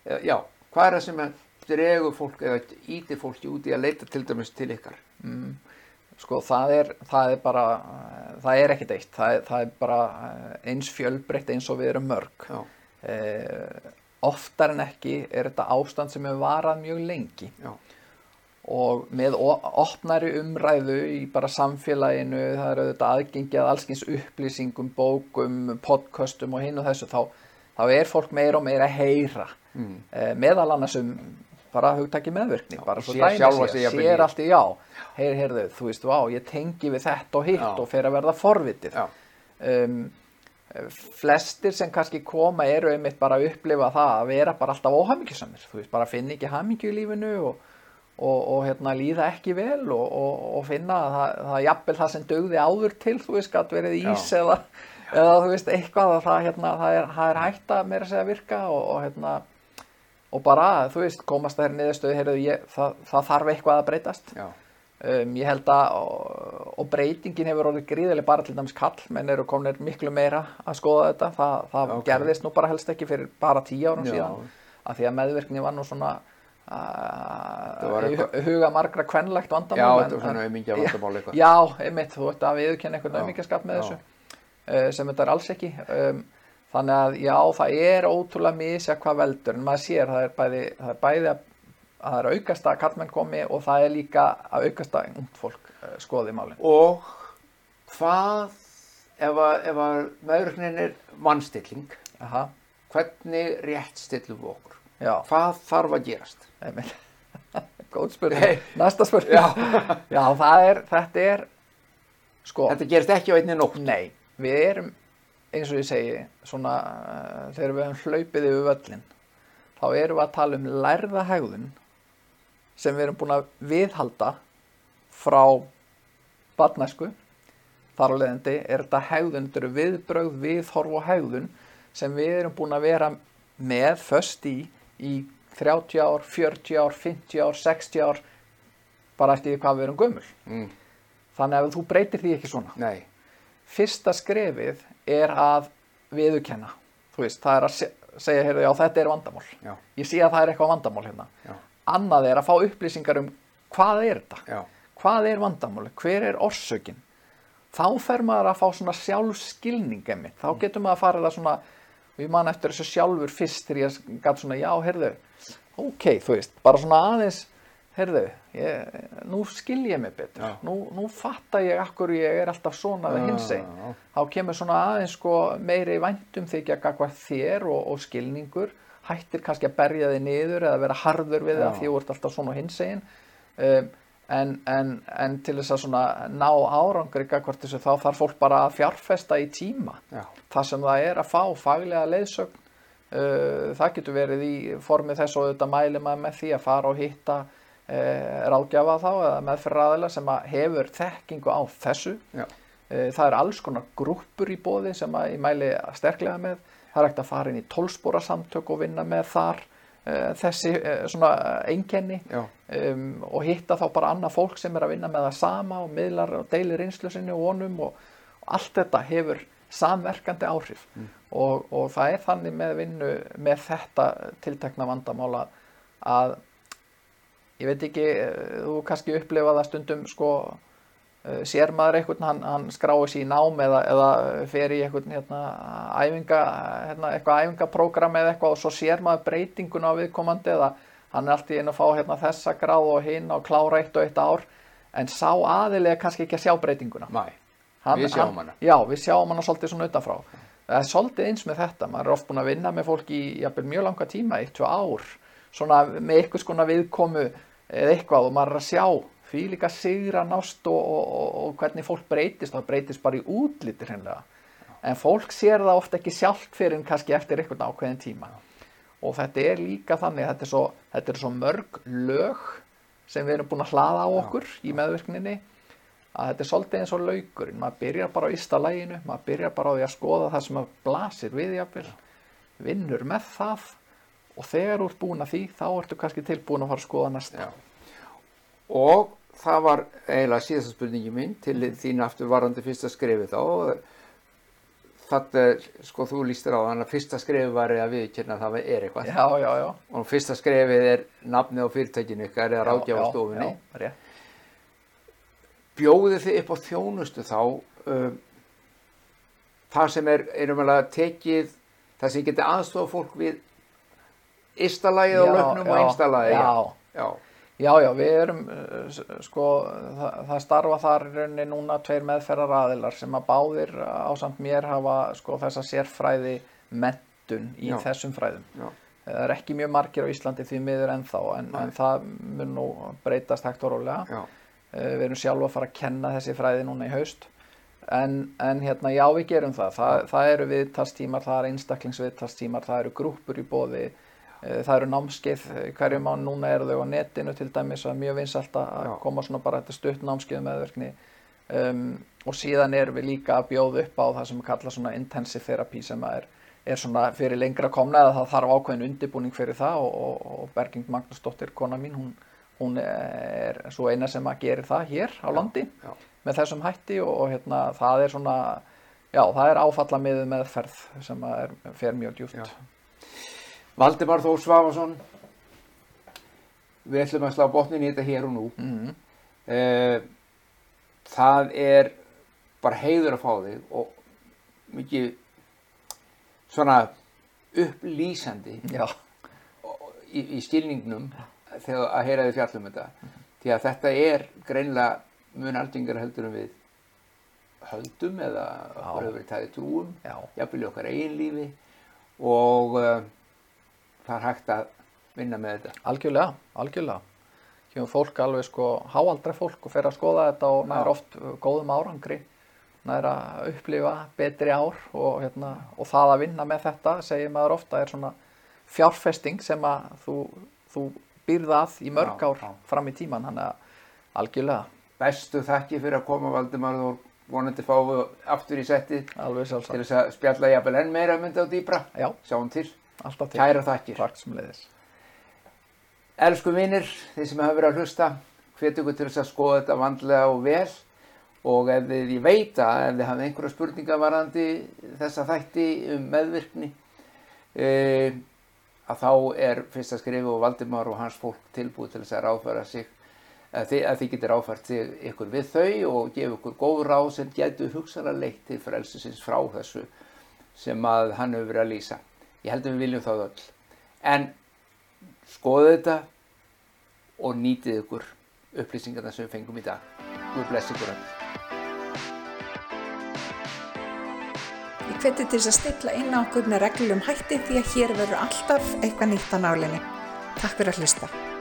eða, já, hvað er það sem að dregur fólk eða íti fólki út í að leita til dæmis til ykkar? Sko það er, það er bara, það er ekkert eitt, það er, það er bara eh, eins fjölbreytt eins og við erum mörg. Já, Eh, oftar en ekki er þetta ástand sem hefur varað mjög lengi. Já, og með opnari umræðu í bara samfélaginu, það er auðvitað aðgengi að allskins upplýsingum, bókum, podcastum og hinn og þessu, þá, þá er fólk meira og meira að heyra, mm. eh, meðal annars um bara hugtaki meðvirkni, bara og svo sér dæmi sjálfa sé, sig jafnvel í- sér allt í já, heyr, heyrðu, þú veist, vá, ég tengi við þetta og hitt Já. og fer að verða forvitið. já, Um, flestir sem kannski koma eru einmitt bara að upplifa það að vera bara alltaf óhamingjusamir, þú veist, bara finna ekki hamingju í lífinu og, og, og hérna, líða ekki vel og, og, og finna að það, það er jafnvel það sem dögði áður til, þú veist, gætt verið ís Já. eða, eða þú veist, eitthvað að það, hérna, það, er, það er hægt að meira segja virka og, og hérna, og bara, þú veist, komast þær niðurstöðu, heyrðu, ég, það, það þarf eitthvað að breytast. Um, ég held að og, og breytingin hefur orðið gríðileg bara til dæmis kall menn eru komin miklu meira að skoða þetta það, það Ok. gerðist nú bara helst ekki fyrir bara tíu árum Já. síðan að því að meðvirkni var nú svona Eitthvað- hu- huga margra kvenlegt já, vandamál þetta var svona aumingja vandamál eitthvað. já, einmitt, þú ert að viðurkenna einhvern Já, aumingjaskap með já. þessu uh, sem þetta er alls ekki um, þannig að já, það er ótrúlega misja hvað veldur en maður sér, það er bæði, það er bæði að að það er aukast að kallmenn komi og það er líka að aukast að ungt fólk uh, skoði málin. Og hvað, ef að, ef að meðurknin er vannstilling, Aha, hvernig rétt stillum við okkur? Já, Hvað þarf að gerast? Góð spurning. Nei. Næsta spurning. Já. já, er, þetta er, sko, Þetta gerist ekki á einni nótt. nei, við erum, eins og ég segi, svona, uh, þegar við höfum hlaupið yfir völlin, þá erum við að tala um lærða hegðun sem við erum búin að viðhalda frá barnæsku. Þar á leiðandi er þetta hegðun, þetta eru viðbrögð, viðhorf og hegðun sem við erum búin að vera með föst í í 30 ár, 40 ár, 50 ár, 60 ár, bara eftir því hvað við erum gömul. Mm, Þannig að þú breytir því ekki svona. nei, Fyrsta skrefið er að viðurkenna. Þú veist, það er að se- segja, heyrðu, já, þetta er vandamál. já, Ég sé að það er eitthvað vandamál hérna. já, Annað er að fá upplýsingar um hvað er þetta? já, Hvað er vandamáli? Hver er orsökin? Þá fer maður að fá svona sjálfskilning. Þá getur maður að fara það svona, og ég man eftir þessu sjálfur fyrst þegar ég gæti svona, já, heyrðu, ok, þú veist, bara svona aðeins, heyrðu, ég, nú skil ég mig betur. Já. Nú, nú fatta ég akkur ég er alltaf svona við hins einn. já. Þá kemur svona aðeins sko meiri væntum þykja gagvað þér og, og skilningur, hættir kannski að berja þig niður eða vera harður við það því þú ert alltaf svona hins einn. Um, en, en, en til þess að svona ná árangri þessu þá þarf fólk bara að fjárfesta í tíma. Já, það sem það er að fá faglega leiðsögn. Uh, það getur verið í formið þess og þetta mæli maður með því að fara og hitta uh, ráðgjafa þá eða meðferðaðila sem hefur þekkingu á þessu. Uh, það er alls konar grúppur í bóði sem að ég mæli sterklega með. Það er hægt að fara inn í tólspóra samtök og vinna með þar þessi uh, svona einkenni um, og hitta þá bara annað fólk sem er að vinna með það sama og miðlar og deilir reynslu sinni og vonum og, og allt þetta hefur samverkandi áhrif. Og, og það er þannig með vinnu með þetta tiltekna vandamála að ég veit ekki, eh, þú kannski upplifa það stundum sko eh, sér maður einhvern, hann, hann skráir sér í nám eða, eða fer í einhvern hérna, æfinga, hérna, eitthvað æfingaprógram eða eitthvað og svo sér maður breytingun á viðkomandi eða hann er alltaf inn að fá hérna, þessa gráð og hinn og klára eitt og eitt ár en sá aðilega kannski ekki að sjá breytinguna Hann- Við sjáum hann-. Já, við sjáum hana svolítið svona utanfrá. Það er svolítið eins með þetta. Maður er oft búin að vinna með fólki í jafnvel, mjög langa tíma, eitt, tvö ár, svona með eitthvað skona viðkomu eða eitthvað og maður er að sjá því líka sigra nást og, og, og, og hvernig fólk breytist, það breytist bara í útliti hreinlega. En fólk sér það oft ekki sjálft fyrir en kannski eftir eitthvað ákveðin tíma. Og þetta er líka þannig, þetta er svo, þetta er svo mörg lög sem við erum búin að hlaða á okkur í meðvirkninni að þetta er svolítið eins og laukurinn maður byrjar bara á ysta læginu maður byrjar bara á því að skoða það sem að blasir við jafnvel vinnur með það og þegar þú ert búin að því þá ertu kannski tilbúin að fara að skoða næsta já. Og það var eiginlega síðasta spurningi mín til þín aftur varandi fyrsta skrifi þá. þetta er, sko þú lístir á þannig að fyrsta skrefið var að viðkynna það er eitthvað Já, já, já. og fyrsta skrefið er nafnið á fyrirtækinu ykkar eða ráðgjafastofunni Já, já, rétt. bjóðið þið upp á þjónustu þá um, það sem er að tekið það sem geti aðstofa fólk við ystalagið á lögnum og já, einstalagið já. já, Já, já, við erum, s- sko, það, það starfa þar í rauninni núna tveir meðferðar aðilar sem að báðir ásamt mér hafa sko þessa sérfræði mentun í Já. þessum fræðum. já, Það er ekki mjög margir á Íslandi því miður ennþá en, en það mun nú breytast hægt og rólega. já, Við erum sjálfa að fara að kenna þessi fræði núna í haust. En, en hérna, já, við gerum það. Það, það eru viðtalstímar, það eru einstaklingsviðtalstímar, það eru grúpur í bóði, það eru námskeið, eh, hverjum á núna eru þau á netinu til dæmis að mjög vinsælt að Já. koma svona bara þetta stutt námskeið meðverkni. Um, og síðan erum við líka að bjóða upp á það sem kalla svona intensive therapy sem er, er svona fyrir lengra komna eða það þarf ákveðin undirbúning fyrir það og, og, og Bergind Magnúsdóttir, kona mín, hún, hún er svo eina sem að gerir það hér á landi já. með þessum hætti og, og hérna, það er svona, já, það er áfallamiðu meðferð sem er, fer mjög djúpt. Já. Valdimar Þór Svafarsson við ætlum að slá botnin í þetta hér og nú. Mhm. Eh, það er bara heiður að fá þig og mikið svona upplýsandi Já, í, í skilningnum þegar að heyra þið fjallum þetta. Því að þetta er greinlega mun aldingar heldur en við höldum eða okkur hefur verið tæði trúum já, jafnvel okkar eigin lífi. Og uh, það er hægt að vinna með þetta. Algjörlega, algjörlega. Kjöfum fólk alveg sko, háaldra fólk og fer að skoða þetta og nær Já. oft góðum árangri, nær að upplifa betri ár og, hérna, og það að vinna með þetta, segir maður ofta, er svona fjárfesting sem að þú, þú býrð að í mörg Já, ár já. fram í tíman, þannig að algjörlega, bestu þakki fyrir að koma Valdimar og vonandi við aftur í alveg til þess að spjalla jafnvel enn meira myndi á dýbra Já, sjáum til, alltaf til. kæra þakkir Takk sem leiðis. Elsku vinnir, þeir sem hafa verið að hlusta, hvet ykkur til þess að skoða þetta vandlega og vel og ef þið, ég veit að ef þið hafið einhverja spurninga varandi þessa þætti um meðvirkni e, að þá er fyrsta skrifi og Valdimar og hans fólk tilbúið til þess að ráðfæra sig að þið, að þið getur ráðfært sig ykkur við þau og gefa ykkur góð ráð sem getur hugsaðlega leitt til frelsisins frá þessu sem að hann hefur verið að lýsa. Ég held að við viljum það öll. En skoðu þetta og nýtið ykkur upplýsingarna sem við fengum í dag. Guð bless ykkur öll. Ég hveti til þess að stilla inn á okkur með reglum hætti því að hér verður alltaf eitthvað nýtt á nálinni. Takk fyrir að hlusta.